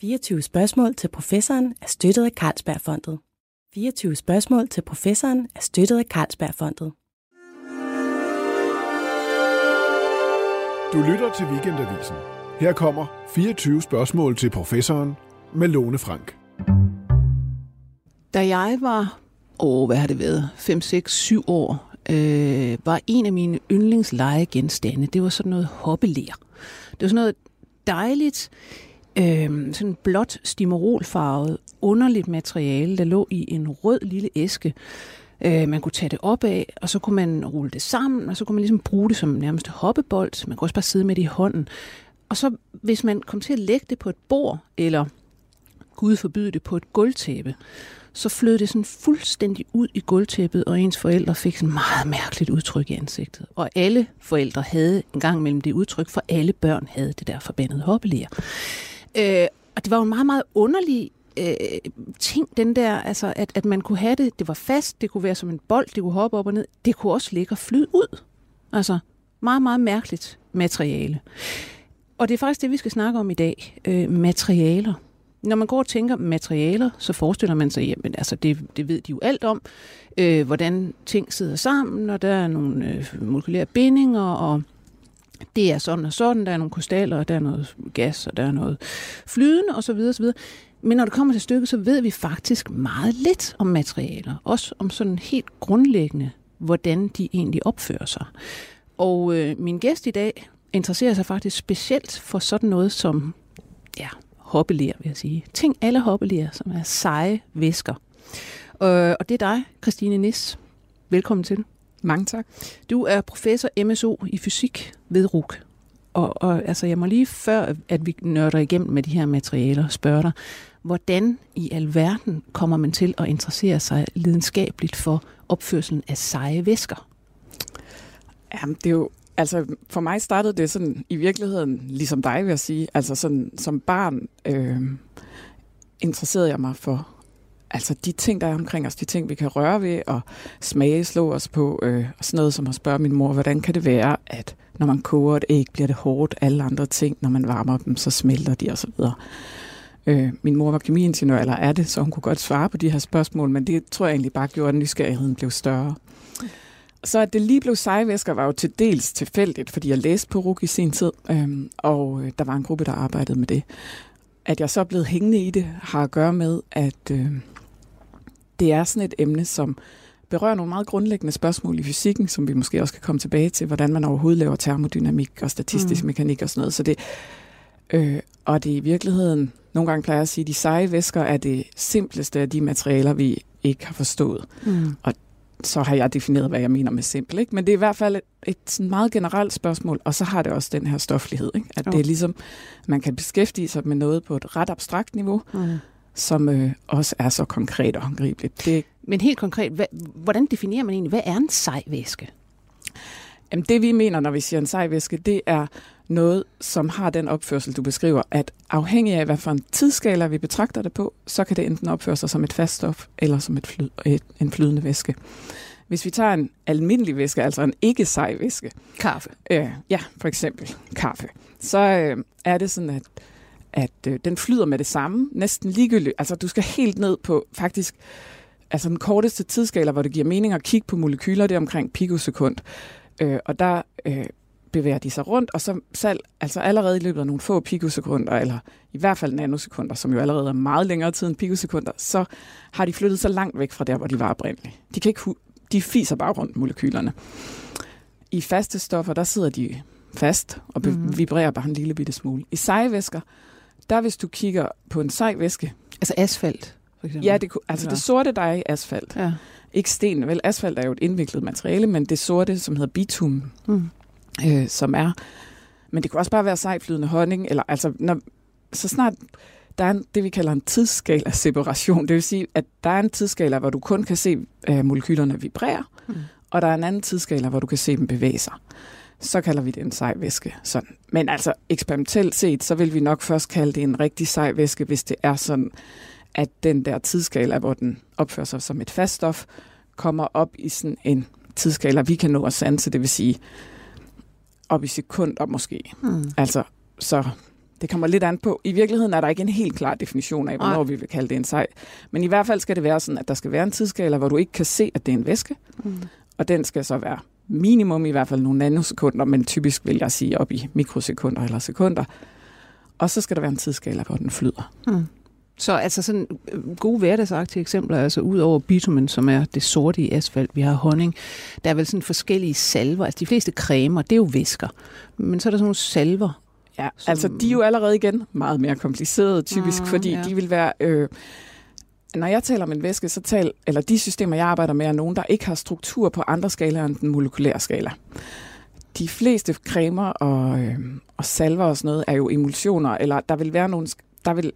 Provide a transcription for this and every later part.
24 spørgsmål til professoren er støttet af Carlsbergfondet. 24 spørgsmål til professoren er støttet af Carlsbergfondet. Du lytter til Weekendavisen. Her kommer 24 spørgsmål til professoren med Lone Frank. Da jeg var, åh, hvad har det været, 5, 6, 7 år, øh, var en af mine yndlingslegegenstande, det var sådan noget hoppelær. Det var sådan noget dejligt, øh, sådan blåt stimorolfarvet, underligt materiale, der lå i en rød lille æske. Øh, man kunne tage det op af, og så kunne man rulle det sammen, og så kunne man ligesom bruge det som nærmest hoppebold. Man kunne også bare sidde med det i hånden. Og så hvis man kom til at lægge det på et bord, eller Gud forbyde det på et gulvtæppe, så flød det sådan fuldstændig ud i gulvtæppet, og ens forældre fik sådan meget mærkeligt udtryk i ansigtet. Og alle forældre havde en gang mellem det udtryk, for alle børn havde det der forbandede hoppelæger. Øh, og det var jo en meget, meget underlig øh, ting, den der, altså, at, at man kunne have det, det var fast, det kunne være som en bold, det kunne hoppe op og ned, det kunne også ligge og flyde ud. Altså, meget, meget mærkeligt materiale. Og det er faktisk det, vi skal snakke om i dag. Øh, materialer. Når man går og tænker materialer, så forestiller man sig, jamen altså det, det ved de jo alt om, øh, hvordan ting sidder sammen, og der er nogle øh, molekylære bindinger, og det er sådan og sådan, der er nogle krystaller, og der er noget gas, og der er noget flydende osv. osv. Men når det kommer til stykket, så ved vi faktisk meget lidt om materialer. Også om sådan helt grundlæggende, hvordan de egentlig opfører sig. Og øh, min gæst i dag interesserer sig faktisk specielt for sådan noget som ja, hoppelier, vil jeg sige. Ting alle hoppelier, som er seje væsker. Øh, og det er dig, Christine Nis. Velkommen til. Mange tak. Du er professor MSO i fysik ved RUK. Og, og altså, jeg må lige før, at vi nørder igennem med de her materialer, spørge dig, hvordan i alverden kommer man til at interessere sig lidenskabeligt for opførselen af seje væsker? Jamen, det er jo Altså, for mig startede det sådan i virkeligheden, ligesom dig vil jeg sige, altså sådan som barn øh, interesserede jeg mig for altså de ting, der er omkring os, de ting, vi kan røre ved og smage, slå os på, øh, og sådan noget som at spørge min mor, hvordan kan det være, at når man koger et æg, bliver det hårdt, alle andre ting, når man varmer dem, så smelter de osv. Øh, min mor var kemiingeniør, eller er det, så hun kunne godt svare på de her spørgsmål, men det tror jeg egentlig bare gjorde, at nysgerrigheden blev større. Så at det lige blev sejvæsker var jo til dels tilfældigt, fordi jeg læste på RUG i sin tid, øhm, og øh, der var en gruppe, der arbejdede med det. At jeg så er blevet hængende i det, har at gøre med, at øh, det er sådan et emne, som berører nogle meget grundlæggende spørgsmål i fysikken, som vi måske også kan komme tilbage til, hvordan man overhovedet laver termodynamik og statistisk mm. mekanik og sådan noget. Så det, øh, og det er i virkeligheden, nogle gange plejer jeg at sige, at de seje væsker er det simpleste af de materialer, vi ikke har forstået. Mm. Og så har jeg defineret, hvad jeg mener med simpel. Ikke? Men det er i hvert fald et, et sådan meget generelt spørgsmål, og så har det også den her stoflighed. Ikke? At okay. det er ligesom, man kan beskæftige sig med noget på et ret abstrakt niveau, mm. Som øh, også er så konkret og håndgribeligt. Det, Men helt konkret, hvad, hvordan definerer man egentlig, hvad er en sej væske? Jamen det vi mener, når vi siger en sej væske, det er noget, som har den opførsel, du beskriver, at afhængig af, hvad for en tidsskala vi betragter det på, så kan det enten opføre sig som et fast stof, eller som et flyd, et, en flydende væske. Hvis vi tager en almindelig væske, altså en ikke sej væske. Kaffe. Øh, ja, for eksempel kaffe. Så øh, er det sådan, at, at øh, den flyder med det samme, næsten ligegyldigt. Altså du skal helt ned på faktisk altså den korteste tidsskala, hvor det giver mening at kigge på molekyler, det er omkring pikosekund. Øh, og der øh, bevæger de sig rundt, og så selv, altså allerede i løbet af nogle få pikosekunder, eller i hvert fald nanosekunder, som jo allerede er meget længere tid end pikosekunder, så har de flyttet så langt væk fra der, hvor de var oprindeligt. De, kan ikke de fiser bare rundt molekylerne. I faste stoffer, der sidder de fast og mm. vibrerer bare en lille bitte smule. I seje væsker, der hvis du kigger på en sej væske... Altså asfalt, for eksempel? Ja, det, altså det sorte, der er i asfalt. Ja. Ikke sten, vel? Asfalt er jo et indviklet materiale, men det sorte, som hedder bitum, mm øh, som er. Men det kunne også bare være sejflydende honning, eller altså, når, så snart der er en, det, vi kalder en tidsskala separation. Det vil sige, at der er en tidsskala, hvor du kun kan se øh, molekylerne vibrere, mm. og der er en anden tidsskala, hvor du kan se dem bevæge sig. Så kalder vi det en sej væske. Sådan. Men altså eksperimentelt set, så vil vi nok først kalde det en rigtig sej væske, hvis det er sådan, at den der tidsskala, hvor den opfører sig som et fast stof, kommer op i sådan en tidsskala, vi kan nå at sanse, det vil sige op i sekunder måske. Mm. Altså, så Det kommer lidt an på. I virkeligheden er der ikke en helt klar definition af, hvornår Nej. vi vil kalde det en sej. Men i hvert fald skal det være sådan, at der skal være en tidsskala, hvor du ikke kan se, at det er en væske. Mm. Og den skal så være minimum i hvert fald nogle nanosekunder, men typisk vil jeg sige op i mikrosekunder eller sekunder. Og så skal der være en tidsskala, hvor den flyder. Mm. Så altså sådan øh, gode hverdagsagtige eksempler, altså ud over bitumen, som er det sorte i asfalt, vi har honning, der er vel sådan forskellige salver, altså de fleste cremer, det er jo væsker, men så er der sådan nogle salver. Ja, Som- altså de er jo allerede igen meget mere komplicerede typisk, Mm, fordi ja. de vil være... Øh, når jeg taler om en væske, så tal, eller de systemer, jeg arbejder med, er nogen, der ikke har struktur på andre skalaer end den molekylære skala. De fleste cremer og, øh, og salver og sådan noget er jo emulsioner, eller der vil være nogle... Der vil,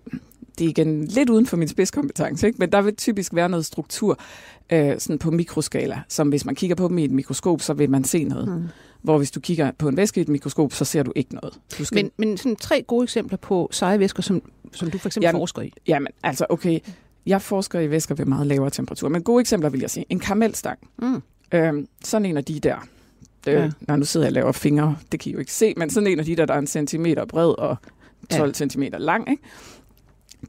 det er igen lidt uden for min spidskompetence, ikke? men der vil typisk være noget struktur øh, sådan på mikroskala, som hvis man kigger på dem i et mikroskop, så vil man se noget. Mm. Hvor hvis du kigger på en væske i et mikroskop, så ser du ikke noget. Du skal Men, men sådan tre gode eksempler på seje væsker, som, som du for eksempel Jamen, forsker i. Jamen, altså okay, jeg forsker i væsker ved meget lavere temperatur, men gode eksempler vil jeg sige. En karamelstang. Mm. Øhm, sådan en af de der. Øh, Ja. ja. Når nu sidder jeg og laver fingre, det kan I jo ikke se, men sådan en af de der, der er en centimeter bred og 12 ja. centimeter lang, ikke?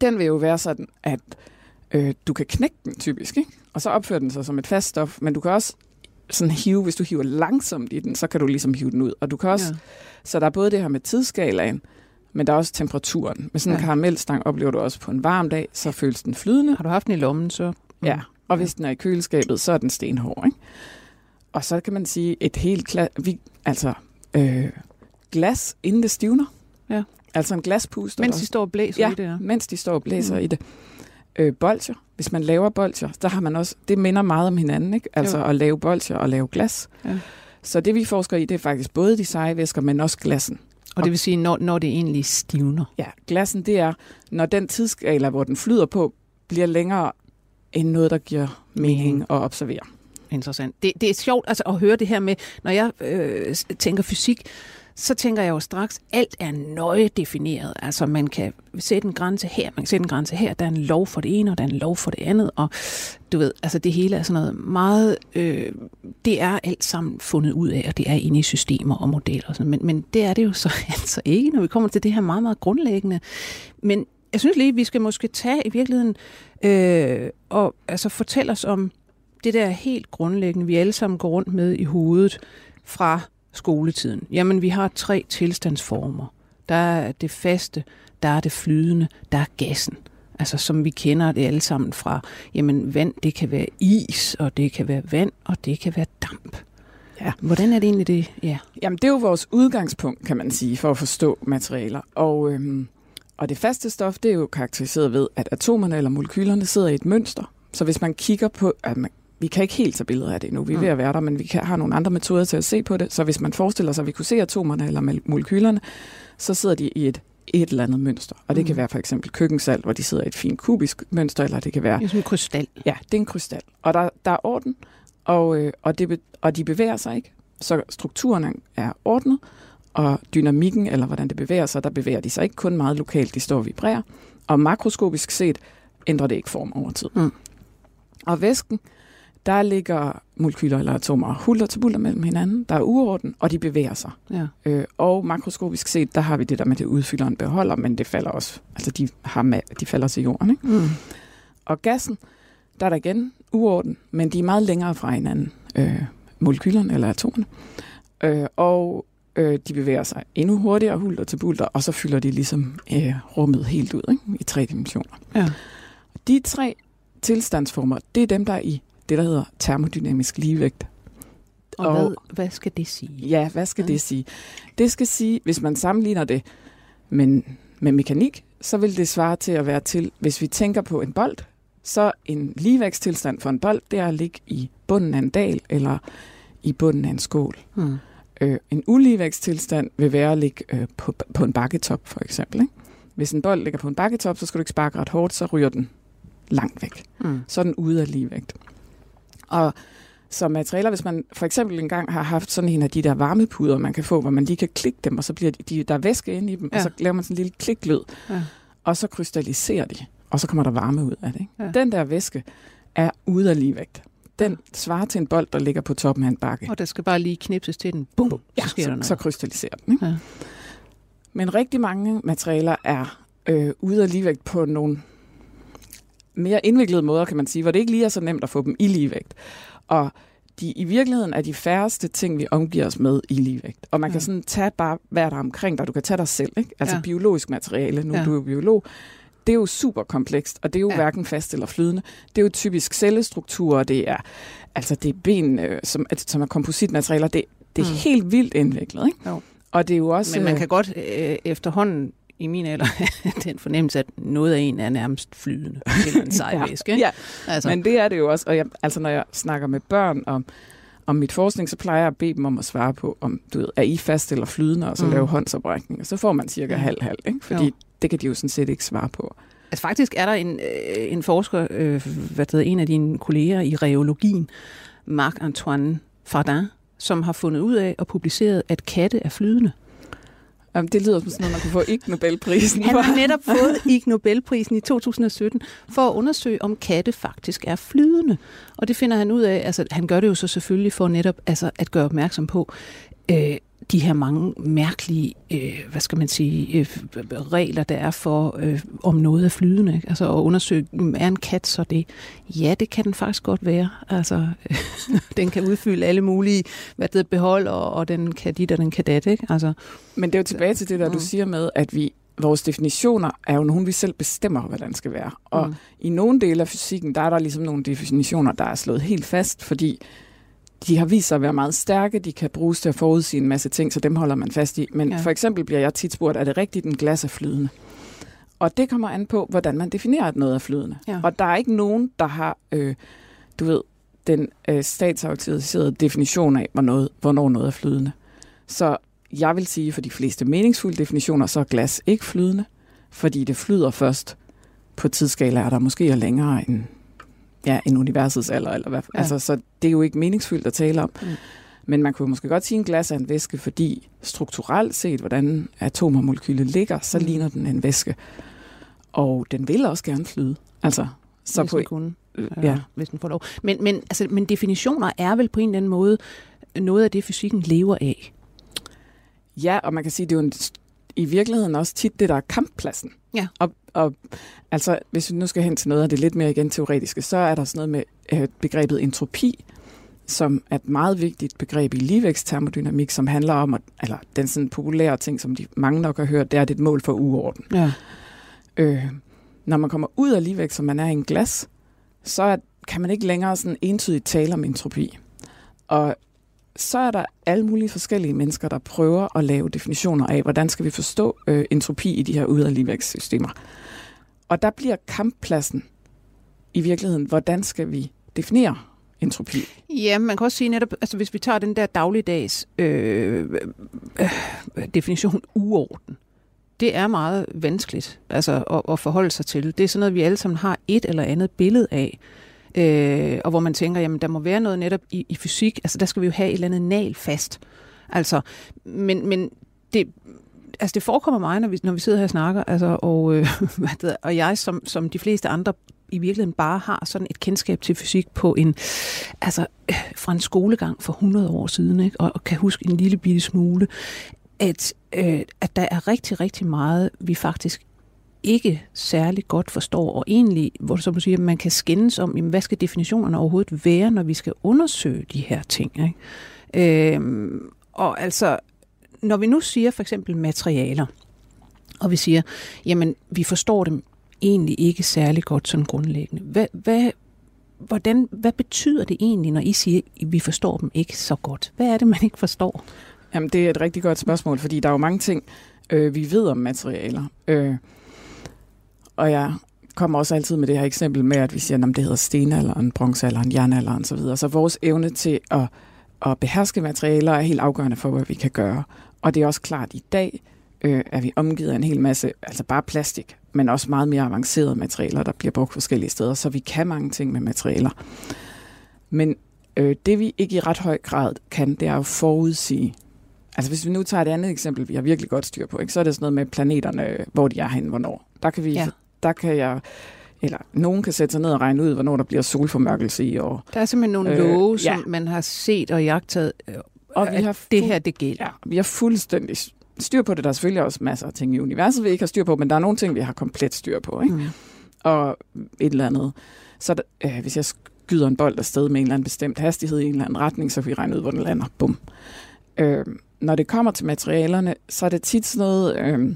den vil jo være sådan, at øh, du kan knække den typisk, ikke? og så opfører den sig som et fast stof, men du kan også sådan hive, hvis du hiver langsomt i den, så kan du ligesom hive den ud. Og du kan også, ja. Så der er både det her med tidsskalaen, men der er også temperaturen. Med sådan en Ja. ja. karamelstang oplever du også på en varm dag, så føles den flydende. Har du haft den i lommen, så... Mm. Ja, og hvis den er i køleskabet, så er den stenhård. Ikke? Og så kan man sige et helt kla- vi, altså øh, glas, inden det stivner. Ja. Altså en glaspuster. Mens de står og blæser Ja. i det der. mens de står og blæser mm. i det. Øh, bolcher. Hvis man laver bolcher, der har man også, det minder meget om hinanden, ikke? Altså Jo. at lave bolcher og lave glas. Ja. Så det vi forsker i, det er faktisk både de seje væsker, men også glassen. Og det vil sige, når, når det egentlig stivner. Ja, glassen det er, når den tidsskala, hvor den flyder på, bliver længere end noget, der giver mening at observere. Interessant. Det, det er sjovt altså, at høre det her med, når jeg øh, tænker fysik, så tænker jeg jo straks, alt er nøje defineret. Altså man kan sætte en grænse her, man kan sætte en grænse her, der er en lov for det ene, og der er en lov for det andet, og du ved, altså det hele er sådan noget meget, øh, det er alt sammen fundet ud af, og det er inde i systemer og modeller og sådan, men, men det er det jo så altså ikke, når vi kommer til det her meget, meget grundlæggende. Men jeg synes lige, vi skal måske tage i virkeligheden øh, og altså fortælle os om det der helt grundlæggende, vi alle sammen går rundt med i hovedet fra skoletiden. Jamen, vi har tre tilstandsformer. Der er det faste, der er det flydende, der er gassen. Altså, som vi kender det alle sammen fra, jamen, vand, det kan være is, og det kan være vand, og det kan være damp. Ja. Hvordan er det egentlig det? Ja. Jamen, det er jo vores udgangspunkt, kan man sige, for at forstå materialer. Og, øhm, og det faste stof, det er jo karakteriseret ved, at atomerne eller molekylerne sidder i et mønster. Så hvis man kigger på, at man, vi kan ikke helt tage billeder af det nu, vi er ved at være der, men vi kan, har nogle andre metoder til at se på det. Så hvis man forestiller sig, at vi kunne se atomerne eller mol- molekylerne, så sidder de i et, et eller andet mønster. Og det Mm. kan være for eksempel køkkensalt, hvor de sidder i et fint kubisk mønster, eller det kan være Det er som en krystal. Ja, det er en krystal. Og der, der er orden, og, øh, og, det, og de bevæger sig ikke. Så strukturen er ordnet, og dynamikken, eller hvordan det bevæger sig, der bevæger de sig ikke kun meget lokalt, de står og vibrerer. Og makroskopisk set ændrer det ikke form over tid. Mm. Og væsken, der ligger molekyler eller atomer hulter til bulter mellem hinanden. Der er uorden, og de bevæger sig. Ja. Øh, og makroskopisk set, der har vi det der med, det udfylder en beholder, men det falder også. Altså, de, har ma- de falder til jorden, ikke? Mm. Og gassen, der er der igen uorden, men de er meget længere fra hinanden, øh, molekylerne eller atomerne. Øh, og øh, de bevæger sig endnu hurtigere hulter til bulter, og så fylder de ligesom øh, rummet helt ud ikke? i tre dimensioner. Ja. De tre tilstandsformer, det er dem, der er i det, der hedder termodynamisk ligevægt. Og, Og- hvad, hvad skal det sige? Ja, hvad skal Ja. det sige? Det skal sige, hvis man sammenligner det med, med mekanik, så vil det svare til at være til, hvis vi tænker på en bold, så en ligevægtstilstand for en bold, det er at ligge i bunden af en dal eller i bunden af en skål. Hmm. Øh, en uligevægtstilstand vil være at ligge øh, på, på en bakketop, for eksempel. Ikke? Hvis en bold ligger på en bakketop, så skal du ikke sparke ret hårdt, så ryger den langt væk Hmm. så er den ude af ligevægt. Og som materialer, hvis man for eksempel engang har haft sådan en af de der varmepuder, man kan få, hvor man lige kan klikke dem, og så bliver de, de der er væske inde i dem, ja. Ja. og så laver man sådan en lille kliklyd, Ja. og så krystalliserer de, og så kommer der varme ud af det. Ikke? Ja. Den der væske er ude af ligevægt. Den svarer til en bold, der ligger på toppen af en bakke. Og der skal bare lige knipses til den. Bum, så sker der så, noget. så krystalliserer den. Ikke? Ja. Men rigtig mange materialer er øh, ude af ligevægt på nogle mere indviklede måder, kan man sige, hvor det ikke lige er så nemt at få dem i ligevægt. Og de i virkeligheden er de færreste ting, vi omgiver os med i ligevægt. Og man kan sådan tage bare, hvad der er omkring dig. Du kan tage dig selv, ikke? Altså Ja. biologisk materiale, nu Ja. du er biolog. Det er jo super komplekst, og det er jo Ja. hverken fast eller flydende. Det er jo typisk cellestrukturer, det er, altså det er ben, øh, som, som er kompositmaterialer. Det, det er Mm. mm. helt vildt indviklet, ikke? Jo. Og det er jo også... Men man øh, kan godt øh, efterhånden i min alder den fornemmelse, at noget af en er nærmest flydende. Eller en sej væske. ikke? Ja, Altså, Men det er det jo også, og jeg, altså når jeg snakker med børn om, om mit forskning, så plejer jeg at bede dem om at svare på, om du ved, er I fast eller flydende, og så Mm. mm. lave håndsoprækning. Og så får man cirka Mm. halv-halv, ikke? fordi Jo. det kan de jo sådan set ikke svare på. altså faktisk er der en, øh, en forsker, øh, hvad hedder, en af dine kolleger i reologien, Marc-Antoine Fardin, som har fundet ud af og publiceret, at katte er flydende. Um, det lyder som sådan noget, man kunne få ikke Nobelprisen Han har netop fået Ig Nobelprisen i 2017 for at undersøge, om katte faktisk er flydende. Og det finder han ud af, altså han gør det jo så selvfølgelig for netop altså, at gøre opmærksom på øh, de her mange mærkelige, øh, hvad skal man sige, øh, regler, der er for, øh, om noget er flydende. Ikke? Altså at undersøge, mm, er en kat så det? Ja, det kan den faktisk godt være. Altså, den kan udfylde alle mulige hvad det behold, og, og den kan dit og den kan dat. Ikke? Altså, Men det er jo tilbage til det, der Mm. du siger med, at vi vores definitioner er jo nogen, vi selv bestemmer, hvordan skal være. Og Mm. i nogle dele af fysikken, der er der ligesom nogle definitioner, der er slået helt fast, fordi de har vist sig at være meget stærke, de kan bruges til at forudsige en masse ting, så dem holder man fast i. Men Ja. for eksempel bliver jeg tit spurgt, er det rigtigt, en glas er flydende? Og det kommer an på, hvordan man definerer, at noget er flydende. Ja. Og der er ikke nogen, der har, øh, du ved, den øh, statsautoriserede definition af, hvornår noget, hvornår noget er flydende. Så jeg vil sige, for de fleste meningsfulde definitioner, så er glas ikke flydende, fordi det flyder først på tidsskalaer, der måske er længere end, ja, end universets alder. Eller hvad. Ja. Altså, så det er jo ikke meningsfuldt at tale om. Mm. Men man kunne måske godt sige, at en glas er en væske, fordi strukturelt set, hvordan atomer og molekyler ligger, så Mm. ligner den en væske. Og den vil også gerne flyde. Altså, så hvis på, den kunne. øh, ja. hvis den får lov. Men, men, altså, men definitioner er vel på en eller anden måde noget af det, fysikken lever af. Ja, og man kan sige, det er jo en, i virkeligheden også tit det, der er kamppladsen. Ja. Og, og altså, hvis vi nu skal hen til noget af det lidt mere igen teoretiske, så er der sådan noget med øh, begrebet entropi, som er et meget vigtigt begreb i ligevæksttermodynamik, som handler om, at, eller den sådan populære ting, som de mange nok har hørt, det er, at det er et mål for uorden. Ja. Øh, når man kommer ud af ligevægt, som man er i en glas, så er, kan man ikke længere sådan entydigt tale om entropi. Og så er der alle mulige forskellige mennesker, der prøver at lave definitioner af, hvordan skal vi forstå øh, entropi i de her ud og ligevægtssystemer. Og der bliver kamppladsen i virkeligheden, hvordan skal vi definere entropi? Ja, man kan også sige netop, altså hvis vi tager den der dagligdags øh, øh, definition uorden, det er meget vanskeligt altså, at, at forholde sig til. Det er sådan noget, vi alle sammen har et eller andet billede af. Øh, og hvor man tænker, jamen der må være noget netop i, i fysik, altså der skal vi jo have et eller andet nal fast. Altså, men, men det, altså det forekommer mig, når vi, når vi sidder her og snakker, altså, og, øh, hvad det og jeg som, som de fleste andre i virkeligheden bare har sådan et kendskab til fysik på en, altså øh, fra en skolegang for 100 år siden, ikke? Og, og kan huske en lille bitte smule, at, øh, at der er rigtig, rigtig meget, vi faktisk ikke særlig godt forstår, og egentlig, hvor som du siger, man kan skændes om, jamen, hvad skal definitionerne overhovedet være, når vi skal undersøge de her ting. Ikke? Øhm, og altså, når vi nu siger for eksempel materialer, og vi siger, jamen, vi forstår dem egentlig ikke særlig godt sådan grundlæggende. Hvad, hvad, hvordan, hvad betyder det egentlig, når I siger, at vi forstår dem ikke så godt? Hvad er det, man ikke forstår? Jamen, det er et rigtig godt spørgsmål, fordi der er jo mange ting, øh, vi ved om materialer. Øh, og jeg kommer også altid med det her eksempel med, at vi siger, at det hedder stenalderen, bronzealderen, jernalderen osv. Så, så vores evne til at, at beherske materialer er helt afgørende for, hvad vi kan gøre. Og det er også klart, at i dag øh, er vi omgivet af en hel masse, altså bare plastik, men også meget mere avancerede materialer, der bliver brugt forskellige steder, så vi kan mange ting med materialer. Men øh, det vi ikke i ret høj grad kan, det er at forudsige. Altså hvis vi nu tager et andet eksempel, vi har virkelig godt styr på, ikke? så er det sådan noget med planeterne, hvor de er henne, hvornår. Der kan vi, Ja der kan jeg, eller nogen kan sætte sig ned og regne ud, hvornår der bliver solformørkelse i år. Der er simpelthen nogle Øh, love, som ja. man har set og jagtet, øh, Og vi har det fu- her, det gælder. Ja, vi har fuldstændig styr på det. Der er selvfølgelig også masser af ting i universet, vi ikke har styr på, men der er nogle ting, vi har komplet styr på. Ikke? Mm. Og et eller andet. Så der, øh, hvis jeg skyder en bold afsted med en eller anden bestemt hastighed i en eller anden retning, så kan vi regne ud, hvor den lander. Bum. Øh, når det kommer til materialerne, så er det tit sådan noget... Øh,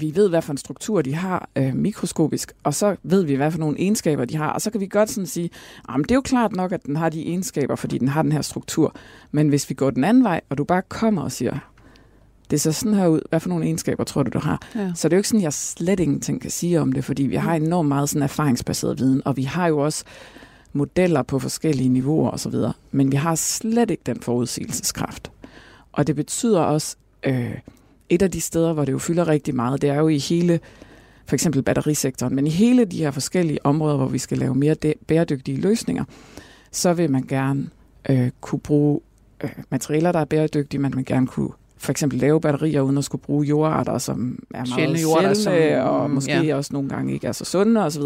vi ved, hvad for en struktur de har øh, mikroskopisk, og så ved vi, hvad for nogle egenskaber de har, og så kan vi godt sådan sige, at det er jo klart nok, at den har de egenskaber, fordi den har den her struktur. Men hvis vi går den anden vej, og du bare kommer og siger, det ser sådan her ud, hvad for nogle egenskaber tror du, du har? Ja. Så det er jo ikke sådan, at jeg slet ingenting kan sige om det, fordi vi har enormt meget sådan erfaringsbaseret viden, og vi har jo også modeller på forskellige niveauer osv., men vi har slet ikke den forudsigelseskraft. Og det betyder også, øh, et af de steder, hvor det jo fylder rigtig meget, det er jo i hele, for eksempel batterisektoren, men i hele de her forskellige områder, hvor vi skal lave mere bæredygtige løsninger, så vil man gerne øh, kunne bruge øh, materialer, der er bæredygtige, man vil gerne kunne for eksempel lave batterier, uden at skulle bruge jordarter, som er meget sjældne, jordarter, sjældne som, og måske ja. også nogle gange ikke er så sunde osv.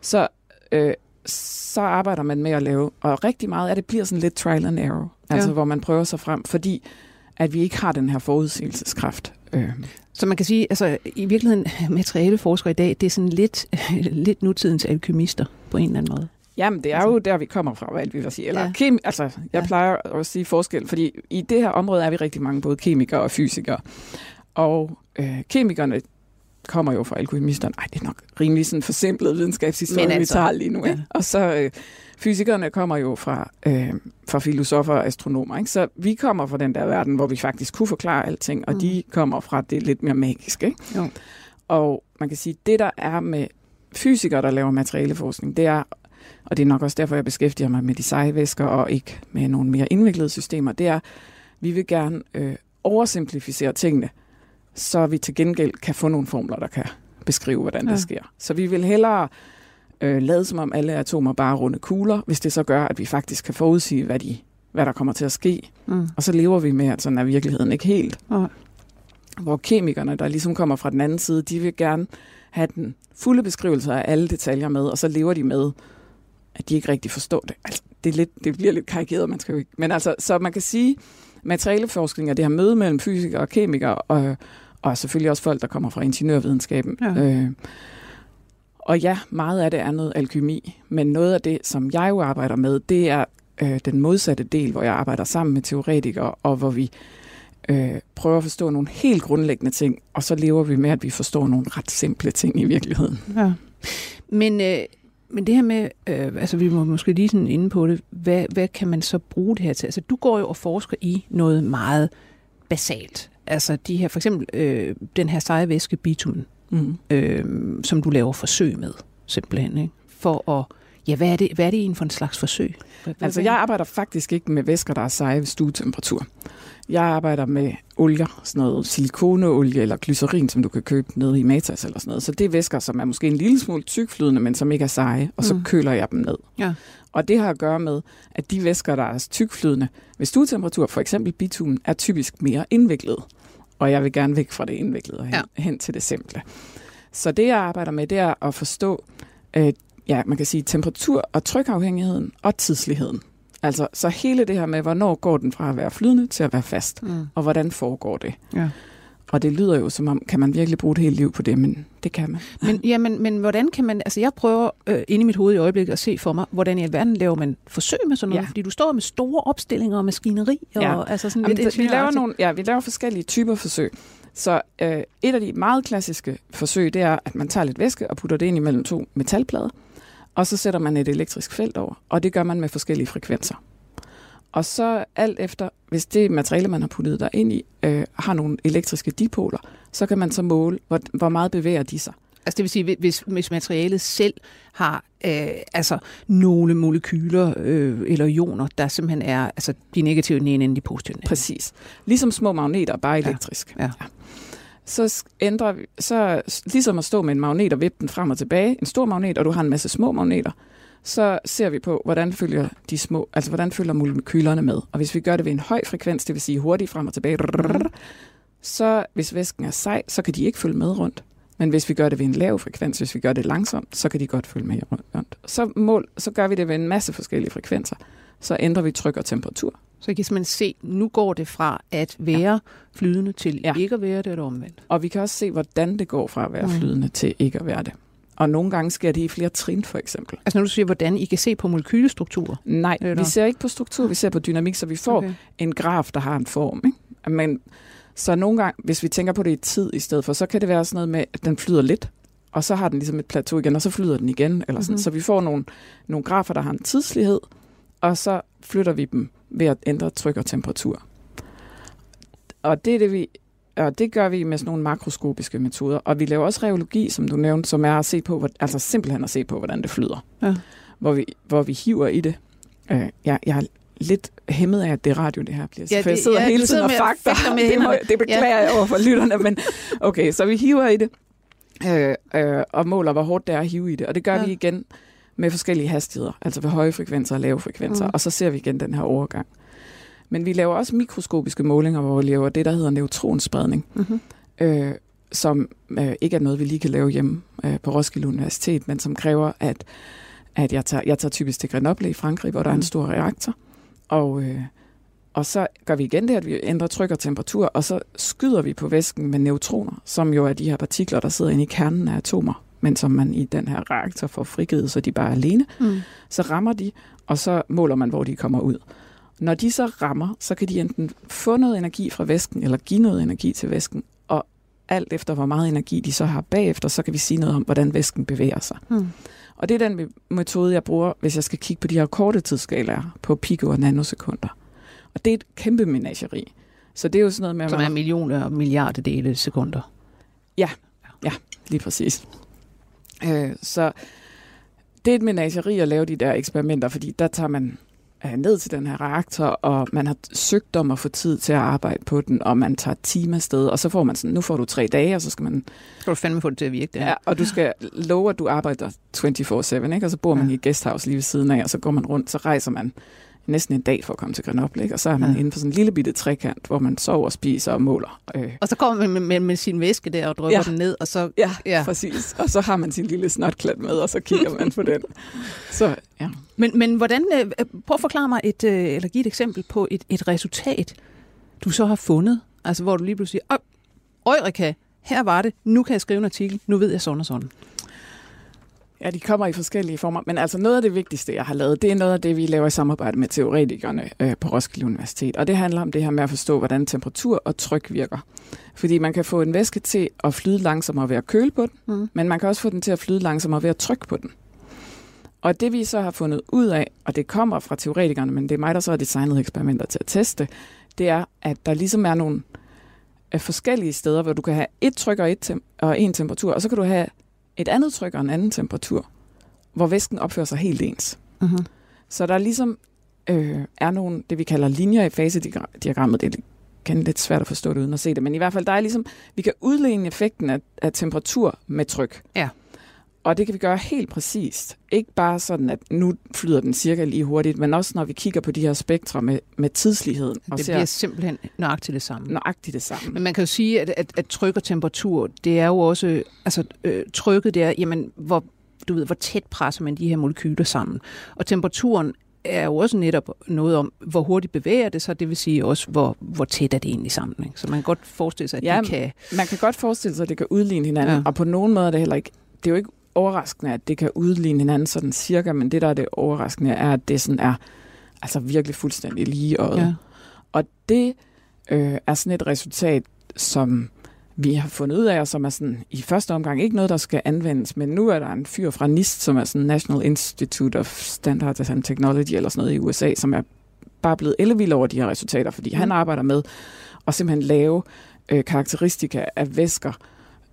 Så, øh, så arbejder man med at lave, og rigtig meget af det bliver sådan lidt trial and error, altså ja. hvor man prøver sig frem, fordi at vi ikke har den her forudsigelseskraft. Øh. Så man kan sige, altså i virkeligheden, materialeforskere i dag, det er sådan lidt, lidt nutidens alkymister på en eller anden måde. Jamen, det er jo der, vi kommer fra, hvad vi vil sige. Eller ja. kemi- altså, jeg ja. plejer at sige forskel, fordi i det her område er vi rigtig mange, både kemikere og fysikere. Og øh, kemikerne kommer jo fra alkymisterne. Nej, det er nok rimelig sådan forsimplet videnskabshistorie, altså, vi tager lige nu. Ja. Og så øh, fysikerne kommer jo fra, øh, fra filosofer og astronomer. Ikke? Så vi kommer fra den der verden, hvor vi faktisk kunne forklare alting, og mm. de kommer fra det lidt mere magiske. Ikke? Jo. Og man kan sige, det der er med fysikere, der laver materialeforskning, det er, og det er nok også derfor, jeg beskæftiger mig med de seje væsker og ikke med nogle mere indviklede systemer, det er, vi vil gerne øh, oversimplificere tingene, så vi til gengæld kan få nogle formler, der kan beskrive, hvordan ja. det sker. Så vi vil hellere øh, lade som om alle atomer bare runde kugler, hvis det så gør, at vi faktisk kan forudsige, hvad, de, hvad der kommer til at ske. Mm. Og så lever vi med, at sådan er virkeligheden ikke helt. Ja. Hvor kemikerne, der ligesom kommer fra den anden side, de vil gerne have den fulde beskrivelse af alle detaljer med, og så lever de med, at de ikke rigtig forstår det. Altså, det, er lidt, det bliver lidt karikeret, man skal jo ikke. Men altså, så man kan sige, materialeforskning er det her møde mellem fysikere og kemikere, og, og selvfølgelig også folk, der kommer fra ingeniørvidenskaben. Ja. Øh, og ja, meget af det er noget alkymi, men noget af det, som jeg jo arbejder med, det er øh, den modsatte del, hvor jeg arbejder sammen med teoretikere, og hvor vi øh, prøver at forstå nogle helt grundlæggende ting, og så lever vi med, at vi forstår nogle ret simple ting i virkeligheden. Ja. Men, øh, men det her med, øh, altså vi må måske lige sådan inde på det, hvad, hvad kan man så bruge det her til? Altså du går jo og forsker i noget meget basalt. Altså de her, for eksempel øh, den her seje væske bitumen mm. øh, som du laver forsøg med, simpelthen. Ikke? For at, ja, hvad er, det, hvad er det for en slags forsøg? Hvad, altså, jeg arbejder faktisk ikke med væsker, der er seje ved stuetemperatur. Jeg arbejder med olier, sådan noget silikoneolie eller glycerin, som du kan købe nede i Matas eller sådan noget. Så det er væsker, som er måske en lille smule tykflydende, men som ikke er seje, og så mm. køler jeg dem ned. Ja. Og det har at gøre med, at de væsker, der er tykflydende ved stuetemperatur, for eksempel bitumen, er typisk mere indviklet og jeg vil gerne væk fra det indviklede og hen, ja. hen til det simple. Så det, jeg arbejder med, det er at forstå, øh, ja, man kan sige temperatur- og trykafhængigheden og tidsligheden. Altså, så hele det her med, hvornår går den fra at være flydende til at være fast, mm. og hvordan foregår det. Ja. Og det lyder jo som om, kan man virkelig bruge et helt liv på det, men det kan man. Men, ja, men, men hvordan kan man, altså jeg prøver øh, inde i mit hoved i øjeblikket at se for mig, hvordan i alverden laver man forsøg med sådan noget, ja. fordi du står med store opstillinger og maskineri, og ja. altså sådan Jamen, lidt vi laver nogle, Ja, vi laver forskellige typer forsøg. Så øh, et af de meget klassiske forsøg, det er, at man tager lidt væske og putter det ind imellem to metalplader, og så sætter man et elektrisk felt over, og det gør man med forskellige frekvenser. Og så alt efter, hvis det materiale, man har puttet der ind i, øh, har nogle elektriske dipoler, så kan man så måle, hvor, hvor meget bevæger de sig. Altså det vil sige, hvis, hvis materialet selv har øh, altså nogle molekyler øh, eller ioner, der simpelthen er altså de negative den ene end de positive. Præcis. Ligesom små magneter, bare elektrisk. Ja. Ja. Ja. Så ændrer vi, så ligesom at stå med en magnet og vippe den frem og tilbage, en stor magnet, og du har en masse små magneter, så ser vi på, hvordan følger de små, altså hvordan følger molekylerne med. Og hvis vi gør det ved en høj frekvens, det vil sige hurtigt frem og tilbage, så hvis væsken er sej, så kan de ikke følge med rundt. Men hvis vi gør det ved en lav frekvens, hvis vi gør det langsomt, så kan de godt følge med rundt. Så, mål, så gør vi det ved en masse forskellige frekvenser. Så ændrer vi tryk og temperatur. Så I kan simpelthen se, nu går det fra at være ja. flydende til ja. ikke at være det, eller omvendt. Og vi kan også se, hvordan det går fra at være Mm. flydende til ikke at være det. Og nogle gange sker det i flere trin, for eksempel. Altså når du siger, hvordan I kan se på molekylestrukturer. Nej, Eller? vi ser ikke på struktur, vi ser på dynamik, så vi får okay. en graf, der har en form. Ikke? Men så nogle gange, hvis vi tænker på det i tid i stedet for, så kan det være sådan noget med, at den flyder lidt, og så har den ligesom et plateau igen, og så flyder den igen. Eller sådan. Mhm. Så vi får nogle, nogle grafer, der har en tidslighed, og så flytter vi dem ved at ændre tryk og temperatur. Og det er det, vi og det gør vi med sådan nogle makroskopiske metoder. Og vi laver også reologi, som du nævnte, som er at se på, hvor- altså simpelthen at se på, hvordan det flyder. Ja. Hvor, vi, hvor vi hiver i det. Øh, jeg, jeg er lidt hæmmet af, at det er radio, det her bliver. Ja, Ja, for jeg det- sidder ja, hele tiden og fakter. med Det, må, det beklager jeg over for lytterne, men okay, så vi hiver i det. Øh, øh, og måler, hvor hårdt det er at hive i det. Og det gør Ja. ja. vi igen med forskellige hastigheder, altså ved høje frekvenser og lave frekvenser. Mm. Og så ser vi igen den her overgang. Men vi laver også mikroskopiske målinger, hvor vi laver det, der hedder neutronspredning, Mm-hmm. øh, som øh, ikke er noget, vi lige kan lave hjemme øh, på Roskilde Universitet, men som kræver, at, at jeg, tager, jeg tager typisk til Grenoble i Frankrig, hvor der er Mm. en stor reaktor, og, øh, og så gør vi igen det, at vi ændrer tryk og temperatur, og så skyder vi på væsken med neutroner, som jo er de her partikler, der sidder inde i kernen af atomer, men som man i den her reaktor får frigivet, så de bare er alene Mm. så rammer de, og så måler man, hvor de kommer ud. Når de så rammer, så kan de enten få noget energi fra væsken, eller give noget energi til væsken, og alt efter, hvor meget energi de så har bagefter, så kan vi sige noget om, hvordan væsken bevæger sig. Mm. Og det er den metode, jeg bruger, hvis jeg skal kigge på de her korte tidsskalaer på pico og nanosekunder. Og det er et kæmpe menageri. Så det er jo sådan noget med, Som er millioner og milliardedele sekunder. Lige præcis. Øh, så det er et menageri at lave de der eksperimenter, fordi der tager man ned til den her reaktor, og man har søgt om at få tid til at arbejde på den, og man tager timer afsted, og så får man sådan, nu får du tre dage, og så skal man, Skal du fandme få det til at virke, det ja. her? og du skal love, at du arbejder 24-7, ikke? og så bor man Ja. i et guesthouse lige ved siden af, og så går man rundt, så rejser man næsten en dag for at komme til Grenoble, ikke? og så er man Ja. inde på sådan en lille bitte trekant, hvor man sover, spiser og måler. Øh, Og så kommer man med, med, med sin væske der og drypper Ja. den ned, og så... Ja, Ja. ja, præcis. Og så har man sin lille snotklat med, og så kigger man på den. Så ja. Men, men hvordan... øh, Prøv at forklare mig et, øh, eller give et eksempel på et, et resultat, du så har fundet. Altså, hvor du lige pludselig siger, "Øj, Eureka, her var det, nu kan jeg skrive en artikel, nu ved jeg sådan og sådan. Ja, de kommer i forskellige former. Men altså noget af det vigtigste, jeg har lavet, det er noget af det, vi laver i samarbejde med teoretikerne øh, på Roskilde Universitet. Og det handler om det her med at forstå, hvordan temperatur og tryk virker. Fordi man kan få en væske til at flyde langsommere ved at køle på den, Mm. men man kan også få den til at flyde langsommere ved at trykke på den. Og det vi så har fundet ud af, og det kommer fra teoretikerne, men det er mig, der så har designet eksperimenter til at teste, det er, at der ligesom er nogle øh, forskellige steder, hvor du kan have et tryk og, et tem- og en temperatur, og så kan du have et andet tryk og en anden temperatur, hvor væsken opfører sig helt ens. Mm-hmm. Så der ligesom øh, er nogle, det vi kalder linjer i fasediagrammet, det kan lidt svært at forstå det uden at se det, men i hvert fald, der er ligesom, vi kan udligne effekten af, af temperatur med tryk. Ja. Og det kan vi gøre helt præcist. Ikke bare sådan, at nu flyder den cirka lige hurtigt, men også når vi kigger på de her spektre med, med tidsligheden og Det ser bliver simpelthen nøjagtigt det samme. nøjagtigt det samme. Men man kan jo sige, at, at, at tryk og temperatur, det er jo også, altså øh, trykket det er, jamen, hvor, du ved, hvor tæt presser man de her molekyler sammen. Og temperaturen er jo også netop noget om, hvor hurtigt bevæger det sig, det vil sige også, hvor, hvor tæt er det egentlig sammen. Ikke? Så man kan godt forestille sig, at Ja, de kan... Man kan godt forestille sig, at det kan udligne hinanden, ja. og på nogen måde er det heller ikke, det er jo ikke overraskende, at det kan udligne hinanden sådan cirka, men det, der er det overraskende, er, at det sådan er altså virkelig fuldstændig lige øjet. Ja. Og det øh, er sådan et resultat, som vi har fundet ud af, og som er sådan i første omgang ikke noget, der skal anvendes, men nu er der en fyr fra NIST, som er sådan National Institute of Standards and Technology, eller sådan noget i USA, som er bare blevet ellevild over de her resultater, fordi mm. han arbejder med at simpelthen lave øh, karakteristika af væsker,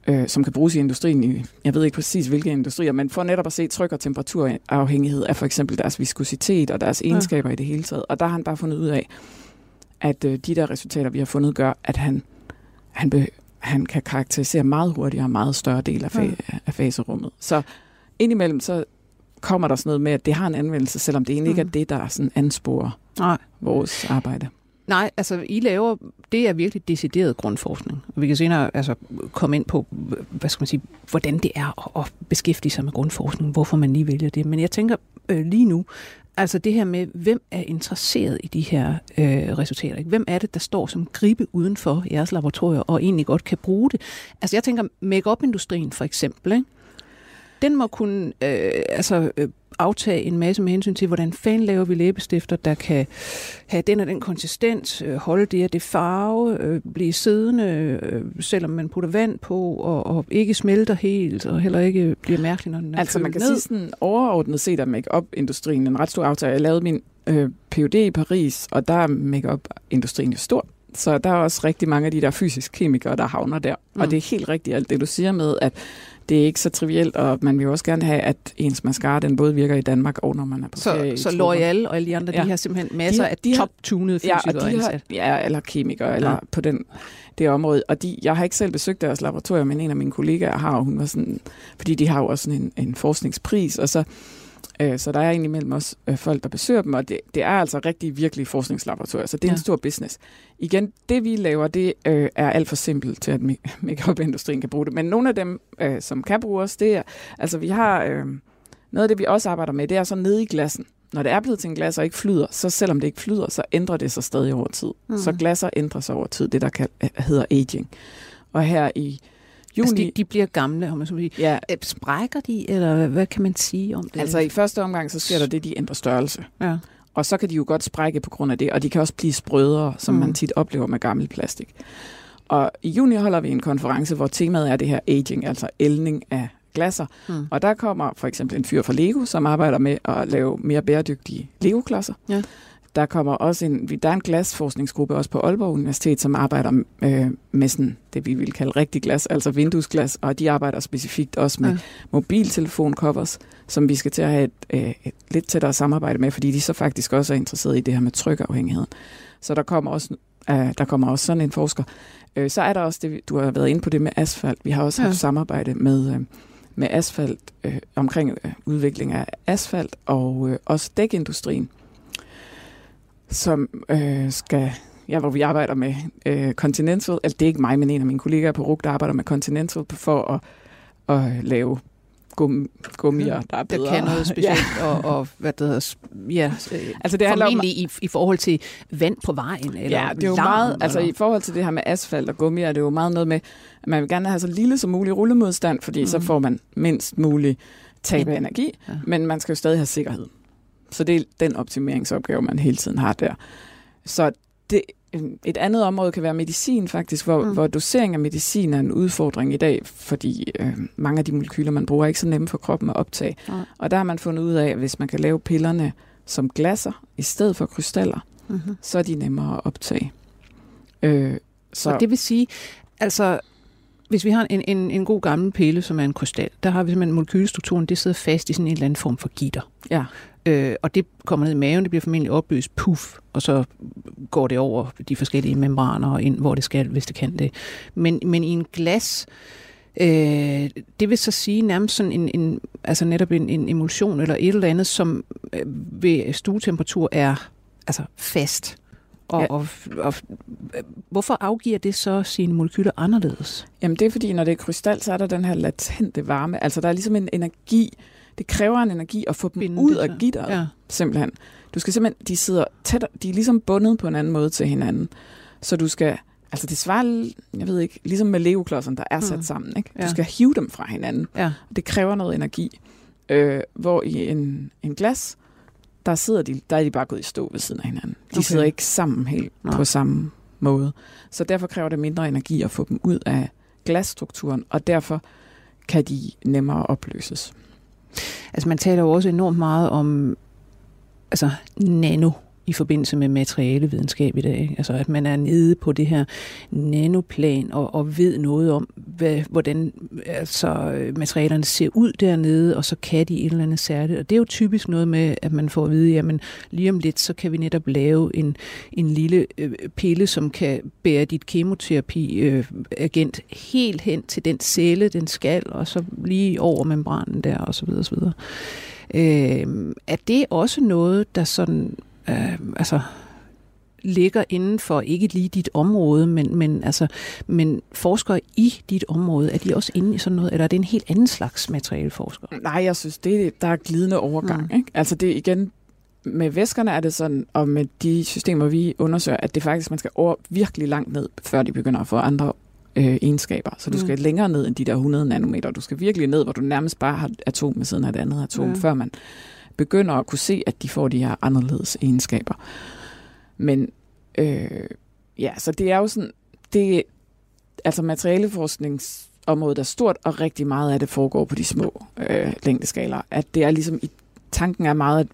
øh, som kan bruges i industrien i, jeg ved ikke præcis hvilke industrier, men for netop at se tryk- og temperaturafhængighed af for eksempel deres viskositet og deres egenskaber ja. i det hele taget. Og der har han bare fundet ud af, at øh, de der resultater, vi har fundet, gør, at han, han, be, han kan karakterisere meget hurtigere og meget større del af, fa- ja. af faserummet. Så indimellem så kommer der sådan noget med, at det har en anvendelse, selvom det egentlig mm. ikke er det, der sådan ansporer Nej. vores arbejde. Nej, altså I laver, det er virkelig decideret grundforskning. Og vi kan senere altså, komme ind på, hvad skal man sige, hvordan det er at, at beskæftige sig med grundforskning, hvorfor man lige vælger det. Men jeg tænker øh, lige nu, Altså det her med, hvem er interesseret i de her øh, resultater? Ikke? Hvem er det, der står som gribe uden for jeres laboratorier og egentlig godt kan bruge det? Altså jeg tænker, make-up-industrien for eksempel, ikke? Den må kunne øh, altså, øh, aftage en masse med hensyn til, hvordan fanden laver vi læbestifter, der kan have den og den konsistens, øh, holde det og det farve, øh, blive siddende, øh, selvom man putter vand på, og, og ikke smelter helt, og heller ikke bliver mærkelig, når den er Altså man kan ned. sige sådan overordnet set, at make-up-industrien en ret stor aftale. Jeg lavede min øh, Ph.D. i Paris, og der er make-up-industrien jo stor. Så der er også rigtig mange af de der fysisk kemikere, der havner der. Mm. Og det er helt rigtigt alt det, du siger med, at det er ikke så trivielt, og man vil jo også gerne have, at ens mascara den både virker i Danmark og når man er på ferie Så, så. L'Oreal og alle de andre, ja. Ja. de har simpelthen masser De- af de top-tunede Ja, fysikere og de har, indsat. ja, eller kemikere, eller Ja. ja. på den, det område. Og de, jeg har ikke selv besøgt deres laboratorium, men en af mine kollegaer har, og hun var sådan, fordi de har jo også sådan en, en forskningspris, og så, øh, så der er egentlig mellem os øh, folk, der besøger dem, og det, det er altså rigtig virkelig forskningslaboratorier, så det er ja. En stor business. Igen, det vi laver, det øh, er alt for simpelt til, at make- make-up-industrien kan bruge det, men nogle af dem, øh, som kan bruge os, det er, altså vi har, øh, noget af det vi også arbejder med, det er så nede i glassen. Når det er blevet til en glas og ikke flyder, så selvom det ikke flyder, så ændrer det sig stadig over tid. Mm. Mm. Så glasser ændrer sig over tid, det der kan, hedder aging. Og her i juni... Altså, de, de bliver gamle, om man så vil sige. ja, Øh, Sprækker de, eller hvad, hvad kan man sige om det? altså i første omgang, så sker der det, de ændrer størrelse. ja. Og så kan de jo godt sprække på grund af det, og de kan også blive sprødere, som Mm. man tit oplever med gammel plastik. Og i juni holder vi en konference, hvor temaet er det her aging, altså ældning af glasser. Mm. Og der kommer for eksempel en fyr fra Lego, som arbejder med at lave mere bæredygtige Lego-klodser. Ja. Der kommer også en, der er en glasforskningsgruppe også på Aalborg Universitet, som arbejder øh, med sådan det, vi vil kalde rigtig glas, altså vinduesglas, og de arbejder specifikt også med Ja. mobiltelefoncovers, som vi skal til at have et, øh, et lidt tættere samarbejde med, fordi de så faktisk også er interesseret i det her med trykafhængighed. Så der kommer også, øh, der kommer også sådan en forsker. Øh, så er der også det, du har været inde på det med asfalt. Vi har også Ja. haft samarbejde med, øh, med asfalt, øh, omkring øh, udvikling af asfalt, og øh, også dækindustrien, som øh, skal, ja, hvor vi arbejder med øh, Continental, altså det er ikke mig, men en af mine kollegaer på RUG, der arbejder med Continental for at, at lave gum, gummier, der er Der bedre. kan noget specielt, ja. og, og hvad det hedder, ja, øh, Altså det handler om, formentlig i, i forhold til vand på vejen, eller ja, det er jo larm, meget, altså eller, i forhold til det her med asfalt og gummi, er det jo meget noget med, at man vil gerne have så lille som muligt rullemodstand, fordi mm. så får man mindst mulig tab af energi, ja. men man skal jo stadig have sikkerhed. Så det er den optimeringsopgave, man hele tiden har der. Så det, et andet område kan være medicin faktisk, hvor, Mm. mm. hvor dosering af medicin er en udfordring i dag, fordi øh, mange af de molekyler, man bruger, er ikke så nemme for kroppen at optage. Nej. Og der har man fundet ud af, at hvis man kan lave pillerne som glasser i stedet for krystaller, mm-hmm. så er de nemmere at optage. Øh, så Og det vil sige, altså, hvis vi har en, en, en god gammel pille, som er en krystal, der har vi simpelthen molekylestrukturen, det sidder fast i sådan en eller anden form for gitter. ja, Øh, og det kommer ned i maven, det bliver formentlig opløst, puff, og så går det over de forskellige membraner og ind, hvor det skal, hvis det kan det. Men, men i en glas, øh, det vil så sige nærmest sådan en, en altså netop en, en emulsion eller et eller andet, som øh, ved stuetemperatur er altså fast. Og, ja. Og, og hvorfor afgiver det så sine molekyler anderledes? jamen det er fordi, når det er krystal, så er der den her latente varme. Altså der er ligesom en energi, det kræver en energi at få dem Binde ud af gitteret. Ja. Simpelthen. Du skal simpelthen, de sidder tæt, de er ligesom bundet på en anden måde til hinanden. Så du skal, altså det svarer, jeg ved ikke, ligesom med Lego-klodserne, der er sat Mm. sammen. Ikke? Du Ja. skal hive dem fra hinanden. Ja. Det kræver noget energi. Øh, hvor i en, en glas, der sidder de, der er de bare gået i stå ved siden af hinanden. De Okay. sidder ikke sammen helt Nå. På samme måde. Så derfor kræver det mindre energi at få dem ud af glasstrukturen, og derfor kan de nemmere opløses. Altså man taler jo også enormt meget om altså nano i forbindelse med materialevidenskab i dag. Ikke? Altså at man er nede på det her nanoplan og, og ved noget om, hvad, hvordan altså, materialerne ser ud dernede, og så kan de et eller andet særligt. Og det er jo typisk noget med, at man får at vide, jamen lige om lidt, så kan vi netop lave en, en lille øh, pille, som kan bære dit kemoterapi-agent øh, helt hen til den celle, den skal, og så lige over membranen der, og så videre, og så videre. Øh, er det også noget, der sådan, øh, altså, ligger inden for ikke lige dit område, men, men, altså, men forskere i dit område, er de også inde i sådan noget, eller er det en helt anden slags materialeforskere? Nej, jeg synes, det, der er glidende overgang. Mm. Mm. Ikke? Altså det igen, med væskerne er det sådan, og med de systemer, vi undersøger, at det faktisk, man skal over virkelig langt ned, før de begynder at få andre øh, egenskaber. Så du skal mm. længere ned end de der 100 nanometer. Du skal virkelig ned, hvor du nærmest bare har atom med siden af et andet atom, ja. før man begynder at kunne se, at de får de her anderledes egenskaber. Men øh, ja, så det er jo sådan, det, altså materialeforskningsområdet er stort, og rigtig meget af det foregår på de små øh, længdeskaler. At det er ligesom, i tanken er meget, at,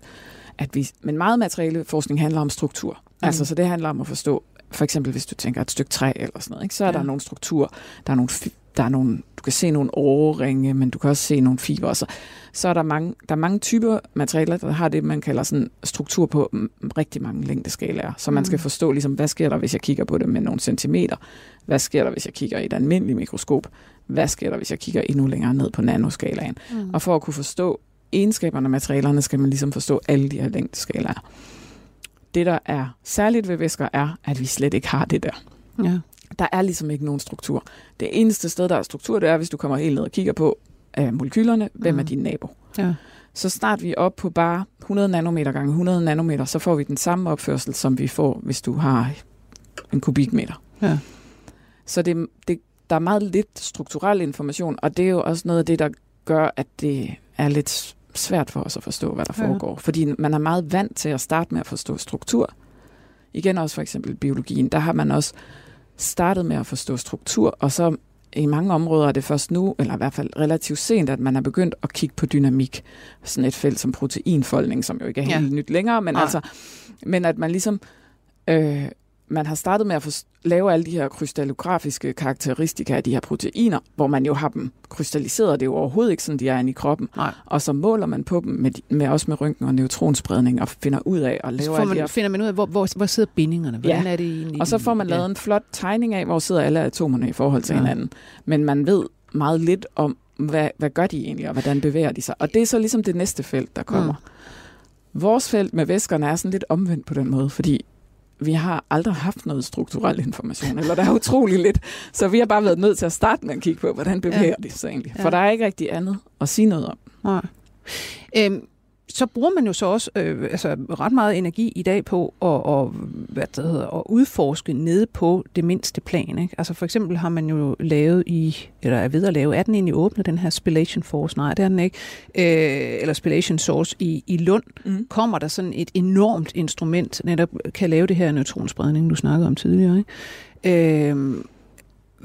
at vi, men meget materialeforskning handler om struktur. Mm. Altså, så det handler om at forstå, for eksempel hvis du tænker et stykke træ eller sådan noget, ikke? så er ja. der nogle strukturer, der er nogle, der er nogle, du kan se nogle årringe, men du kan også se nogle fiber. Så, så er der mange, der er mange typer materialer, der har det, man kalder sådan struktur på rigtig mange længdeskalaer. Så man skal mm. forstå, ligesom, hvad sker der, hvis jeg kigger på det med nogle centimeter? Hvad sker der, hvis jeg kigger i et almindeligt mikroskop? Hvad sker der, hvis jeg kigger endnu længere ned på nanoskalaen? Mm. Og for at kunne forstå egenskaberne af materialerne, skal man ligesom forstå alle de her længdeskalaer det, der er særligt ved væsker, er, at vi slet ikke har det der. Ja. Der er ligesom ikke nogen struktur. Det eneste sted, der er struktur, det er, hvis du kommer helt ned og kigger på uh, molekylerne, hvem mm. er din nabo. Ja. Så snart vi er op på bare 100 nanometer gange 100 nanometer, så får vi den samme opførsel, som vi får, hvis du har en kubikmeter. Ja. Så det, det, der er meget lidt strukturel information, og det er jo også noget af det, der gør, at det er lidt svært for os at forstå, hvad der ja. foregår. Fordi man er meget vant til at starte med at forstå struktur. Igen også for eksempel biologien, der har man også startet med at forstå struktur, og så i mange områder er det først nu, eller i hvert fald relativt sent, at man er begyndt at kigge på dynamik. Sådan et felt som proteinfoldning, som jo ikke er helt ja. nyt længere, men, altså, men at man ligesom øh, man har startet med at lave alle de her krystallografiske karakteristika af de her proteiner, hvor man jo har dem krystalliseret, det er jo overhovedet ikke sådan, de er inde i kroppen. Nej. Og så måler man på dem, med, med også med røntgen og neutronspredning, og finder ud af at lave så man, her... finder man ud af, hvor, hvor, hvor sidder bindingerne? Hvordan ja. er det egentlig? Og så får man lavet ja. en flot tegning af, hvor sidder alle atomerne i forhold til ja. hinanden. Men man ved meget lidt om, hvad, hvad gør de egentlig, og hvordan bevæger de sig. Og det er så ligesom det næste felt, der kommer. Mm. Vores felt med væskerne er sådan lidt omvendt på den måde, fordi vi har aldrig haft noget strukturel information, eller der er utrolig lidt. Så vi har bare været nødt til at starte med at kigge på, hvordan bevæger ja. de sig egentlig. For ja. der er ikke rigtig andet at sige noget om. Nej. Øhm, så bruger man jo så også øh, altså ret meget energi i dag på at, og, hvad det hedder, at udforske nede på det mindste plan. Ikke? Altså for eksempel har man jo lavet i, eller er ved at lave, er den egentlig åbnet, den her Spillation Force? Nej, det er den ikke. Øh, eller Spillation Source i, i Lund. Mm. Kommer der sådan et enormt instrument, netop kan lave det her neutronspredning, du snakkede om tidligere. Ikke? Øh,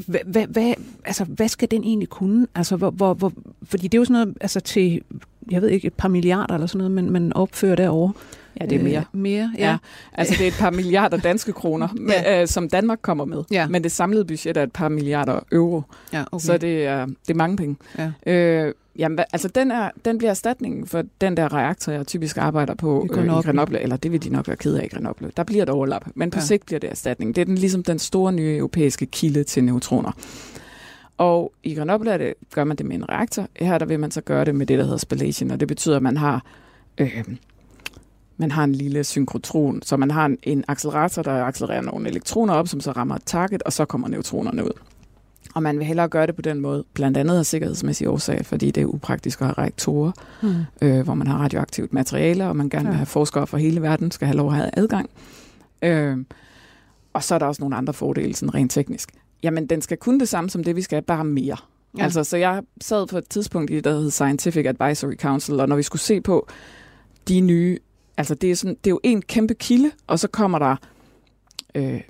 hvad, hvad, hvad, altså, hvad skal den egentlig kunne? Altså, hvor, hvor, hvor, fordi det er jo sådan noget altså, til, jeg ved ikke, et par milliarder eller sådan noget, man, man opfører derovre. Ja, det er mere. Øh, mere, ja. ja. Altså, det er et par milliarder danske kroner, ja. øh, som Danmark kommer med. Ja. Men det samlede budget er et par milliarder euro. Ja, okay. Så det er, det er mange penge. Ja. Øh, Jamen, altså den, er, den bliver erstatningen for den der reaktor, jeg typisk arbejder på i Grenoble, øh, i Grenoble eller det vil de nok være ked af i Grenoble. Der bliver et overlap, men på ja. sigt bliver det erstatning. Det er den, ligesom den store nye europæiske kilde til neutroner. Og i Grenoble er det, gør man det med en reaktor. Her der vil man så gøre det med det, der hedder spallation, og det betyder, at man har, øh, man har en lille synkrotron, så man har en, en accelerator, der accelererer nogle elektroner op, som så rammer et target, og så kommer neutronerne ud. Og man vil hellere gøre det på den måde, blandt andet af sikkerhedsmæssige årsager, fordi det er upraktisk at have reaktorer, mm. øh, hvor man har radioaktivt materiale, og man gerne ja. vil have forskere fra hele verden, skal have lov at have adgang. Øh, og så er der også nogle andre fordele, sådan rent teknisk. Jamen, den skal kunne det samme som det, vi skal, bare mere. Ja. Altså, så jeg sad på et tidspunkt i det, der hedder Scientific Advisory Council, og når vi skulle se på de nye, altså det er, sådan, det er jo en kæmpe kilde, og så kommer der øh,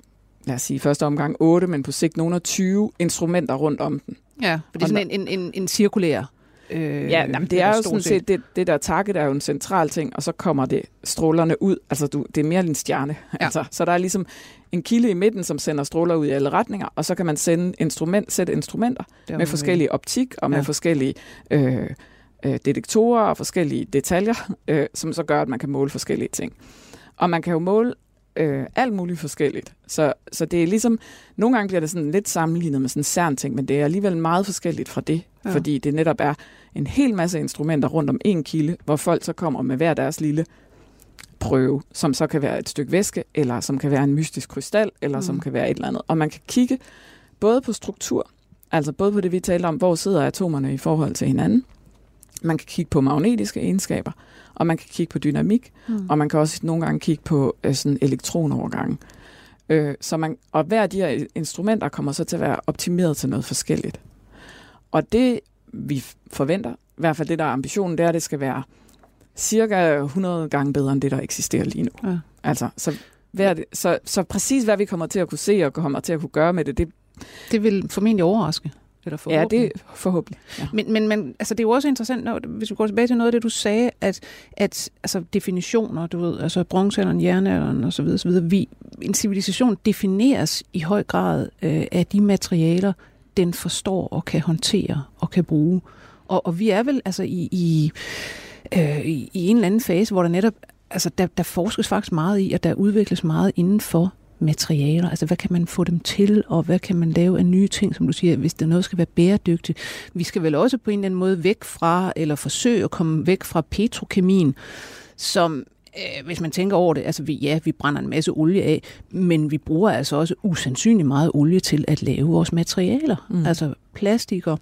lad os sige, første omgang 8, men på sigt nogle af 20 instrumenter rundt om den. Ja, for det er sådan en, en, en, en cirkulær Øh, ja, jamen, det er jo sådan set, det, det der target er jo en central ting, og så kommer det strålerne ud. Altså, du, det er mere end en stjerne. Ja. Altså, så der er ligesom en kilde i midten, som sender stråler ud i alle retninger, og så kan man sende instrument, sætte instrumenter med forskellige optik og med ja. forskellige øh, øh, detektorer og forskellige detaljer, øh, som så gør, at man kan måle forskellige ting. Og man kan jo måle øh, alt muligt forskelligt. Så, så det er ligesom, nogle gange bliver det sådan lidt sammenlignet med sådan en særn ting, men det er alligevel meget forskelligt fra det, ja. fordi det netop er en hel masse instrumenter rundt om en kilde, hvor folk så kommer med hver deres lille prøve, som så kan være et stykke væske, eller som kan være en mystisk krystal, eller mm. som kan være et eller andet. Og man kan kigge både på struktur, altså både på det, vi taler om, hvor sidder atomerne i forhold til hinanden, Man kan kigge på magnetiske egenskaber, og man kan kigge på dynamik, mm. og man kan også nogle gange kigge på øh, sådan elektronovergange. Øh, så man, og hver af de her instrumenter kommer så til at være optimeret til noget forskelligt. Og det, vi forventer, i hvert fald det, der er ambitionen, det er, at det skal være cirka 100 gange bedre end det, der eksisterer lige nu. Ja. Altså, så, hver, så, så præcis hvad vi kommer til at kunne se og kommer til at kunne gøre med det, det, det vil formentlig overraske. Eller ja, det er forhåbentlig. Ja. Men, men, men altså, det er jo også interessant, når, hvis vi går tilbage til noget af det, du sagde, at, at altså, definitioner, du ved, altså bronzealderen, jernalderen osv., osv. Vi, en civilisation defineres i høj grad øh, af de materialer, den forstår og kan håndtere og kan bruge. Og, og vi er vel altså i, i, øh, i en eller anden fase, hvor der netop, altså der, der forskes faktisk meget i, og der udvikles meget inden for materialer? Altså, hvad kan man få dem til, og hvad kan man lave af nye ting, som du siger, hvis det noget skal være bæredygtigt? Vi skal vel også på en eller anden måde væk fra, eller forsøge at komme væk fra petrokemien, som øh, hvis man tænker over det, altså vi, ja, vi brænder en masse olie af, men vi bruger altså også usandsynligt meget olie til at lave vores materialer. Mm. Altså plastik og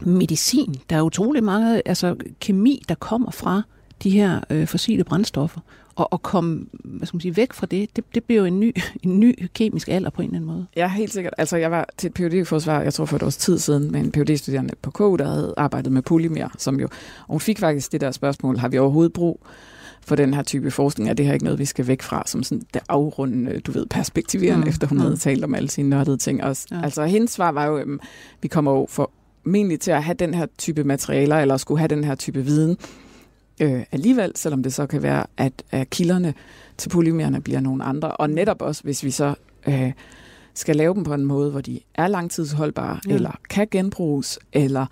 medicin. Der er utrolig meget altså, kemi, der kommer fra de her øh, fossile brændstoffer og, og komme hvad skal man sige, væk fra det, det, det bliver jo en ny, en ny kemisk alder på en eller anden måde. Ja, helt sikkert. Altså, jeg var til et phd forsvar jeg tror for et års tid siden, med en phd studerende på KU, der havde arbejdet med polymer, som jo, og hun fik faktisk det der spørgsmål, har vi overhovedet brug for den her type forskning, er det her ikke noget, vi skal væk fra, som sådan det afrundende, du ved, perspektiverende, mm. efter hun mm. havde talt om alle sine nørdede ting også. Ja. Altså, hendes svar var jo, at vi kommer jo for formentlig til at have den her type materialer, eller skulle have den her type viden, øh, alligevel, selvom det så kan være, at, at kilderne til polymererne bliver nogle andre. Og netop også, hvis vi så øh, skal lave dem på en måde, hvor de er langtidsholdbare, ja. eller kan genbruges, eller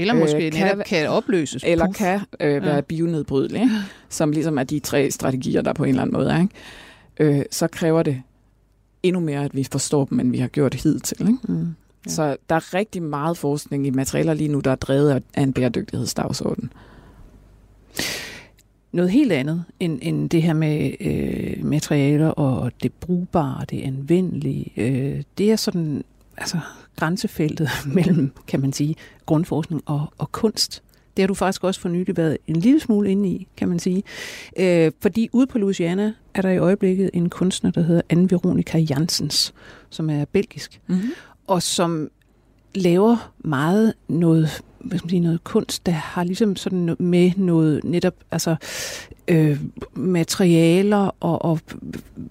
eller måske øh, kan, kan opløses. Eller Puff. kan øh, være ja. bionedbrydelige, ikke? som ligesom er de tre strategier, der på en eller anden måde er. Ikke? Øh, så kræver det endnu mere, at vi forstår dem, end vi har gjort hidtil. Ikke? Mm. Ja. Så der er rigtig meget forskning i materialer lige nu, der er drevet af en bæredygtighedsdagsorden. Noget helt andet end, end det her med øh, materialer og det brugbare, det anvendelige. Øh, det er sådan altså, grænsefeltet mellem, kan man sige, grundforskning og, og kunst. Det har du faktisk også for nylig været en lille smule inde i, kan man sige. Øh, fordi ude på Louisiana er der i øjeblikket en kunstner, der hedder Anne Veronica Jansens, som er belgisk, mm-hmm. og som laver meget noget hvad skal man sige, noget kunst, der har ligesom sådan med noget netop altså øh, materialer og, og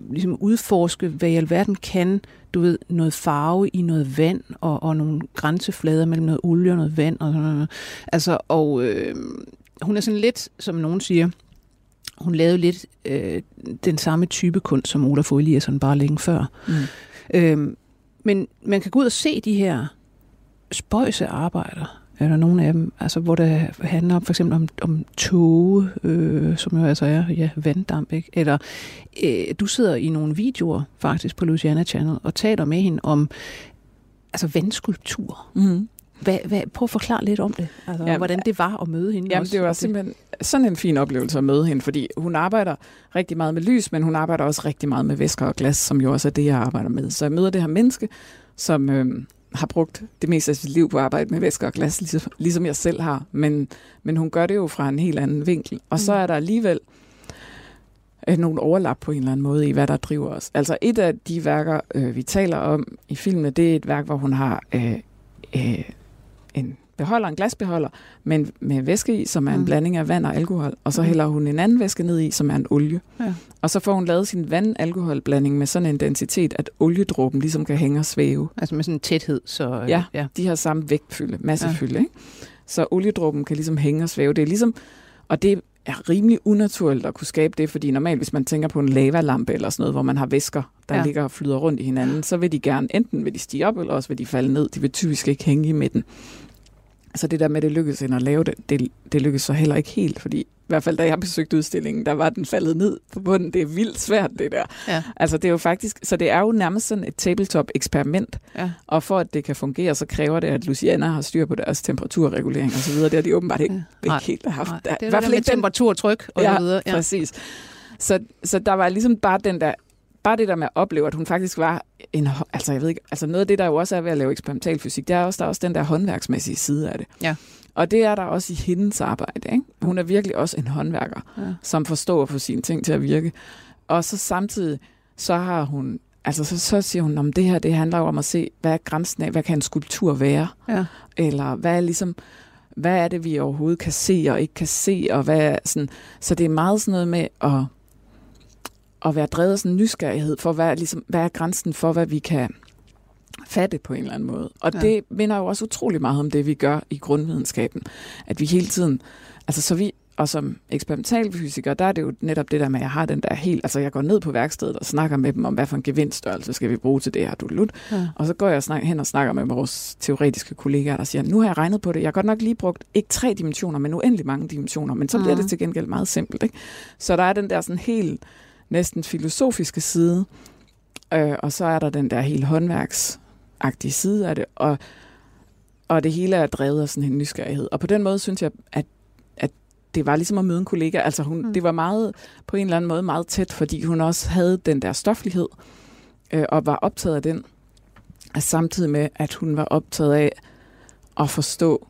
ligesom udforske, hvad i alverden kan, du ved, noget farve i noget vand og, og nogle grænseflader mellem noget olie og noget vand. Og sådan noget. Altså, og øh, hun er sådan lidt, som nogen siger, hun lavede lidt øh, den samme type kunst, som Olaf Eliasson bare længe før. Mm. Øh, men man kan gå ud og se de her spøjse arbejder, eller nogle af dem, altså hvor det handler om, for eksempel om, om tåge, øh, som jo altså er ja, vanddamp, ikke? Eller øh, du sidder i nogle videoer faktisk på Louisiana Channel og taler med hende om altså vandskulptur. Mm. Hvad, hvad, prøv at forklare lidt om det, altså, jamen, hvordan det var at møde hende. Jamen, også. det var simpelthen sådan en fin oplevelse at møde hende, fordi hun arbejder rigtig meget med lys, men hun arbejder også rigtig meget med væsker og glas, som jo også er det, jeg arbejder med. Så jeg møder det her menneske, som... Øh, har brugt det meste af sit liv på at arbejde med væsker og glas, ligesom, ligesom jeg selv har. Men, men hun gør det jo fra en helt anden vinkel. Og så mm. er der alligevel øh, nogle overlap på en eller anden måde i, hvad der driver os. Altså et af de værker, øh, vi taler om i filmen, det er et værk, hvor hun har øh, øh, en beholder, en glasbeholder, men med væske i, som er en mm. blanding af vand og alkohol, og så mm. hælder hun en anden væske ned i, som er en olie. Ja. Og så får hun lavet sin vand-alkoholblanding med sådan en densitet, at oliedråben ligesom kan hænge og svæve. Altså med sådan en tæthed. Så, ja, ja, de har samme vægtfylde, massefylde. Ja. Ikke? Så oliedråben kan ligesom hænge og svæve. Det er ligesom, og det er rimelig unaturligt at kunne skabe det, fordi normalt, hvis man tænker på en lavalampe eller sådan noget, hvor man har væsker, der ja. ligger og flyder rundt i hinanden, så vil de gerne, enten vil de stige op, eller også vil de falde ned. De vil typisk ikke hænge i midten. Så det der med, at det lykkedes ind at lave det, det, det lykkedes så heller ikke helt, fordi i hvert fald da jeg besøgte udstillingen, der var den faldet ned på bunden. Det er vildt svært, det der. Ja. Altså det er jo faktisk, så det er jo nærmest sådan et tabletop-eksperiment. Ja. Og for at det kan fungere, så kræver det, at Luciana har styr på deres temperaturregulering og så videre. Det har de åbenbart ikke, ja. ikke helt haft. Nej, det er i hvert fald ikke temperatur og tryk og ja, så videre. Ja, præcis. Så, så der var ligesom bare den der bare det der med at opleve, at hun faktisk var en, altså jeg ved ikke, altså noget af det, der jo også er ved at lave eksperimental fysik, det er også, der er også den der håndværksmæssige side af det. Ja. Og det er der også i hendes arbejde. Ikke? Hun er virkelig også en håndværker, ja. som forstår at få sine ting til at virke. Og så samtidig, så har hun Altså, så, så siger hun, om det her, det handler jo om at se, hvad er grænsen af, hvad kan en skulptur være? Ja. Eller hvad er ligesom, hvad er det, vi overhovedet kan se og ikke kan se, og hvad er sådan, så det er meget sådan noget med at, at være drevet af sådan en nysgerrighed for, hvad ligesom, hvad er grænsen for, hvad vi kan fatte på en eller anden måde. Og ja. det minder jo også utrolig meget om det, vi gør i grundvidenskaben. At vi hele tiden, altså så vi, og som eksperimentalfysiker, der er det jo netop det der med, at jeg har den der helt, altså jeg går ned på værkstedet og snakker med dem om, hvad for en gevinststørrelse skal vi bruge til det her, du Ja. Og så går jeg snak, hen og snakker med vores teoretiske kollegaer, der siger, nu har jeg regnet på det, jeg har godt nok lige brugt ikke tre dimensioner, men uendelig mange dimensioner, men så bliver ja. det til gengæld meget simpelt. Ikke? Så der er den der sådan helt næsten filosofiske side, øh, og så er der den der helt håndværksagtige side af det, og, og det hele er drevet af sådan en nysgerrighed. Og på den måde synes jeg, at det var ligesom at møde en kollega. Altså hun, mm. det var meget, på en eller anden måde meget tæt, fordi hun også havde den der stoflighed, øh, og var optaget af den. Altså, samtidig med, at hun var optaget af at forstå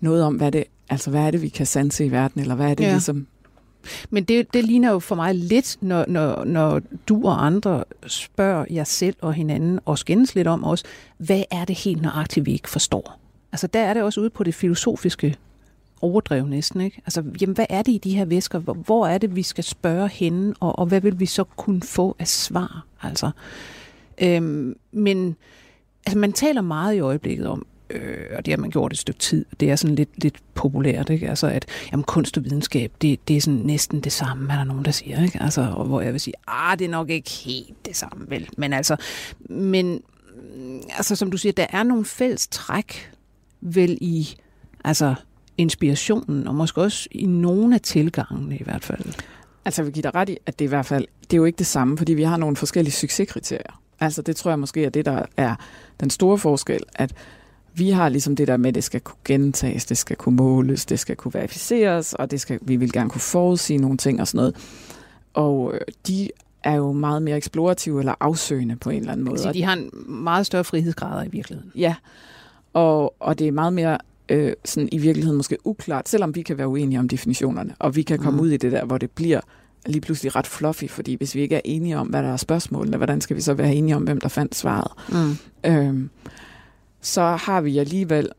noget om, hvad det, altså hvad er det, vi kan sanse i verden, eller hvad er det ja. ligesom... Men det, det ligner jo for mig lidt, når, når, når du og andre spørger jer selv og hinanden, og skændes lidt om os, hvad er det helt nøjagtigt, vi ikke forstår? Altså der er det også ude på det filosofiske overdrev næsten, ikke? Altså, jamen, hvad er det i de her væsker? Hvor er det, vi skal spørge hende, og, og hvad vil vi så kunne få af svar? Altså, øhm, men altså, man taler meget i øjeblikket om, øh, og det har man gjort et stykke tid, det er sådan lidt, lidt populært, ikke? Altså, at jamen, kunst og videnskab, det, det er sådan næsten det samme, er der nogen, der siger, ikke? Altså, og hvor jeg vil sige, ah, det er nok ikke helt det samme, vel? Men altså, men, mm, altså, som du siger, der er nogle fælles træk, vel i, altså, inspirationen, og måske også i nogle af tilgangene i hvert fald. Altså, jeg vil give dig ret i, at det i hvert fald, det er jo ikke det samme, fordi vi har nogle forskellige succeskriterier. Altså, det tror jeg måske er det, der er den store forskel, at vi har ligesom det der med, at det skal kunne gentages, det skal kunne måles, det skal kunne verificeres, og det skal, vi vil gerne kunne forudsige nogle ting og sådan noget. Og øh, de er jo meget mere eksplorative eller afsøgende på en eller anden måde. Så de har en meget større frihedsgrader i virkeligheden. Ja, og, og det er meget mere øh, sådan i virkeligheden måske uklart, selvom vi kan være uenige om definitionerne, og vi kan komme mm. ud i det der, hvor det bliver lige pludselig ret fluffy, fordi hvis vi ikke er enige om, hvad der er spørgsmålene, hvordan skal vi så være enige om, hvem der fandt svaret? Mm. Øhm, så har vi alligevel,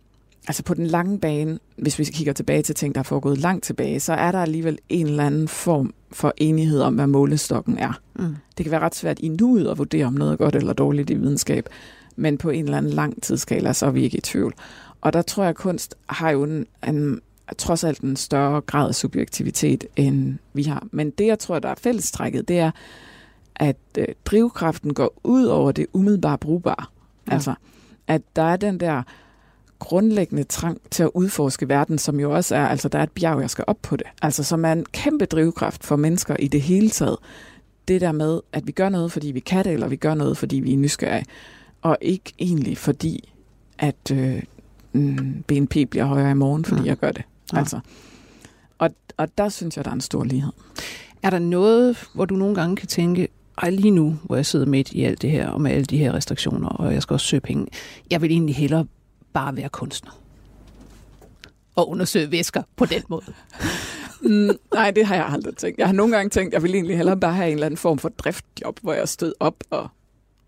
altså på den lange bane, hvis vi kigger tilbage til ting, der er foregået langt tilbage, så er der alligevel en eller anden form for enighed om, hvad målestokken er. Mm. Det kan være ret svært i nuet at vurdere, om noget er godt eller dårligt i videnskab, men på en eller anden lang tidsskala, så er vi ikke i tvivl. Og der tror jeg, at kunst har jo en, en, trods alt en større grad af subjektivitet, end vi har. Men det, jeg tror, der er fællestrækket, det er, at øh, drivkraften går ud over det umiddelbare brugbare. Ja. Altså, at der er den der grundlæggende trang til at udforske verden, som jo også er, altså der er et bjerg, jeg skal op på det. Altså som er en kæmpe drivkraft for mennesker i det hele taget. Det der med, at vi gør noget, fordi vi kan det, eller vi gør noget, fordi vi er nysgerrige. Og ikke egentlig fordi, at øh, mm, BNP bliver højere i morgen, fordi ja. jeg gør det. Ja. Altså. Og, og der synes jeg, der er en stor lighed. Er der noget, hvor du nogle gange kan tænke, ej lige nu, hvor jeg sidder midt i alt det her, og med alle de her restriktioner, og jeg skal også søge penge, jeg vil egentlig hellere bare være kunstner. Og undersøge væsker på den måde. mm, nej, det har jeg aldrig tænkt. Jeg har nogle gange tænkt, jeg vil egentlig hellere bare have en eller anden form for driftjob, hvor jeg stod op og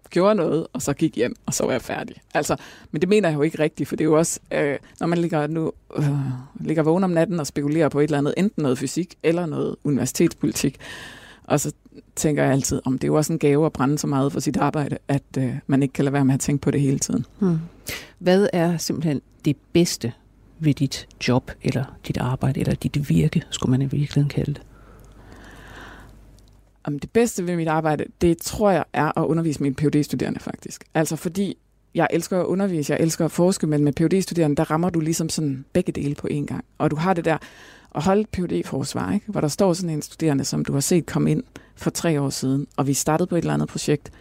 gjorde noget, og så gik hjem, og så var jeg færdig. Altså, men det mener jeg jo ikke rigtigt, for det er jo også, øh, når man ligger, nu, øh, ligger vågen om natten og spekulerer på et eller andet, enten noget fysik eller noget universitetspolitik, og så tænker jeg altid, om det er jo også en gave at brænde så meget for sit arbejde, at øh, man ikke kan lade være med at tænke på det hele tiden. Hmm. Hvad er simpelthen det bedste ved dit job, eller dit arbejde, eller dit virke, skulle man i virkeligheden kalde det? Om det bedste ved mit arbejde, det tror jeg er at undervise mine phd studerende faktisk. Altså fordi jeg elsker at undervise, jeg elsker at forske, men med phd studerende der rammer du ligesom sådan begge dele på én gang. Og du har det der at holde phd forsvar ikke? hvor der står sådan en studerende, som du har set komme ind for tre år siden, og vi startede på et eller andet projekt,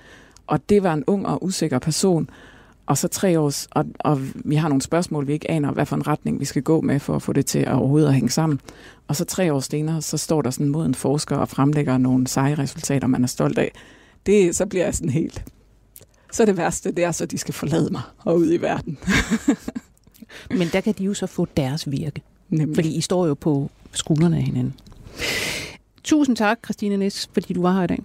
og det var en ung og usikker person, og så tre års, og, og vi har nogle spørgsmål, vi ikke aner, hvad for en retning vi skal gå med for at få det til at overhovedet at hænge sammen. Og så tre år senere, så står der sådan mod en forsker og fremlægger nogle seje resultater, man er stolt af. Det, så bliver jeg sådan helt... Så det værste, det er så, at de skal forlade mig og ud i verden. Men der kan de jo så få deres virke. Nemlig. Fordi I står jo på skuldrene af hinanden. Tusind tak, Christine Næs, fordi du var her i dag.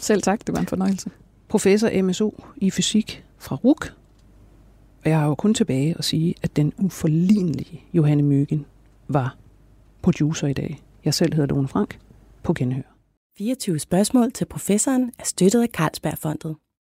Selv tak, det var en fornøjelse. Professor MSO i fysik fra RUK. Og jeg har jo kun tilbage at sige, at den uforlignelige Johanne Møgen var producer i dag. Jeg selv hedder Lone Frank. På genhør. 24 spørgsmål til professoren er støttet af Carlsbergfondet.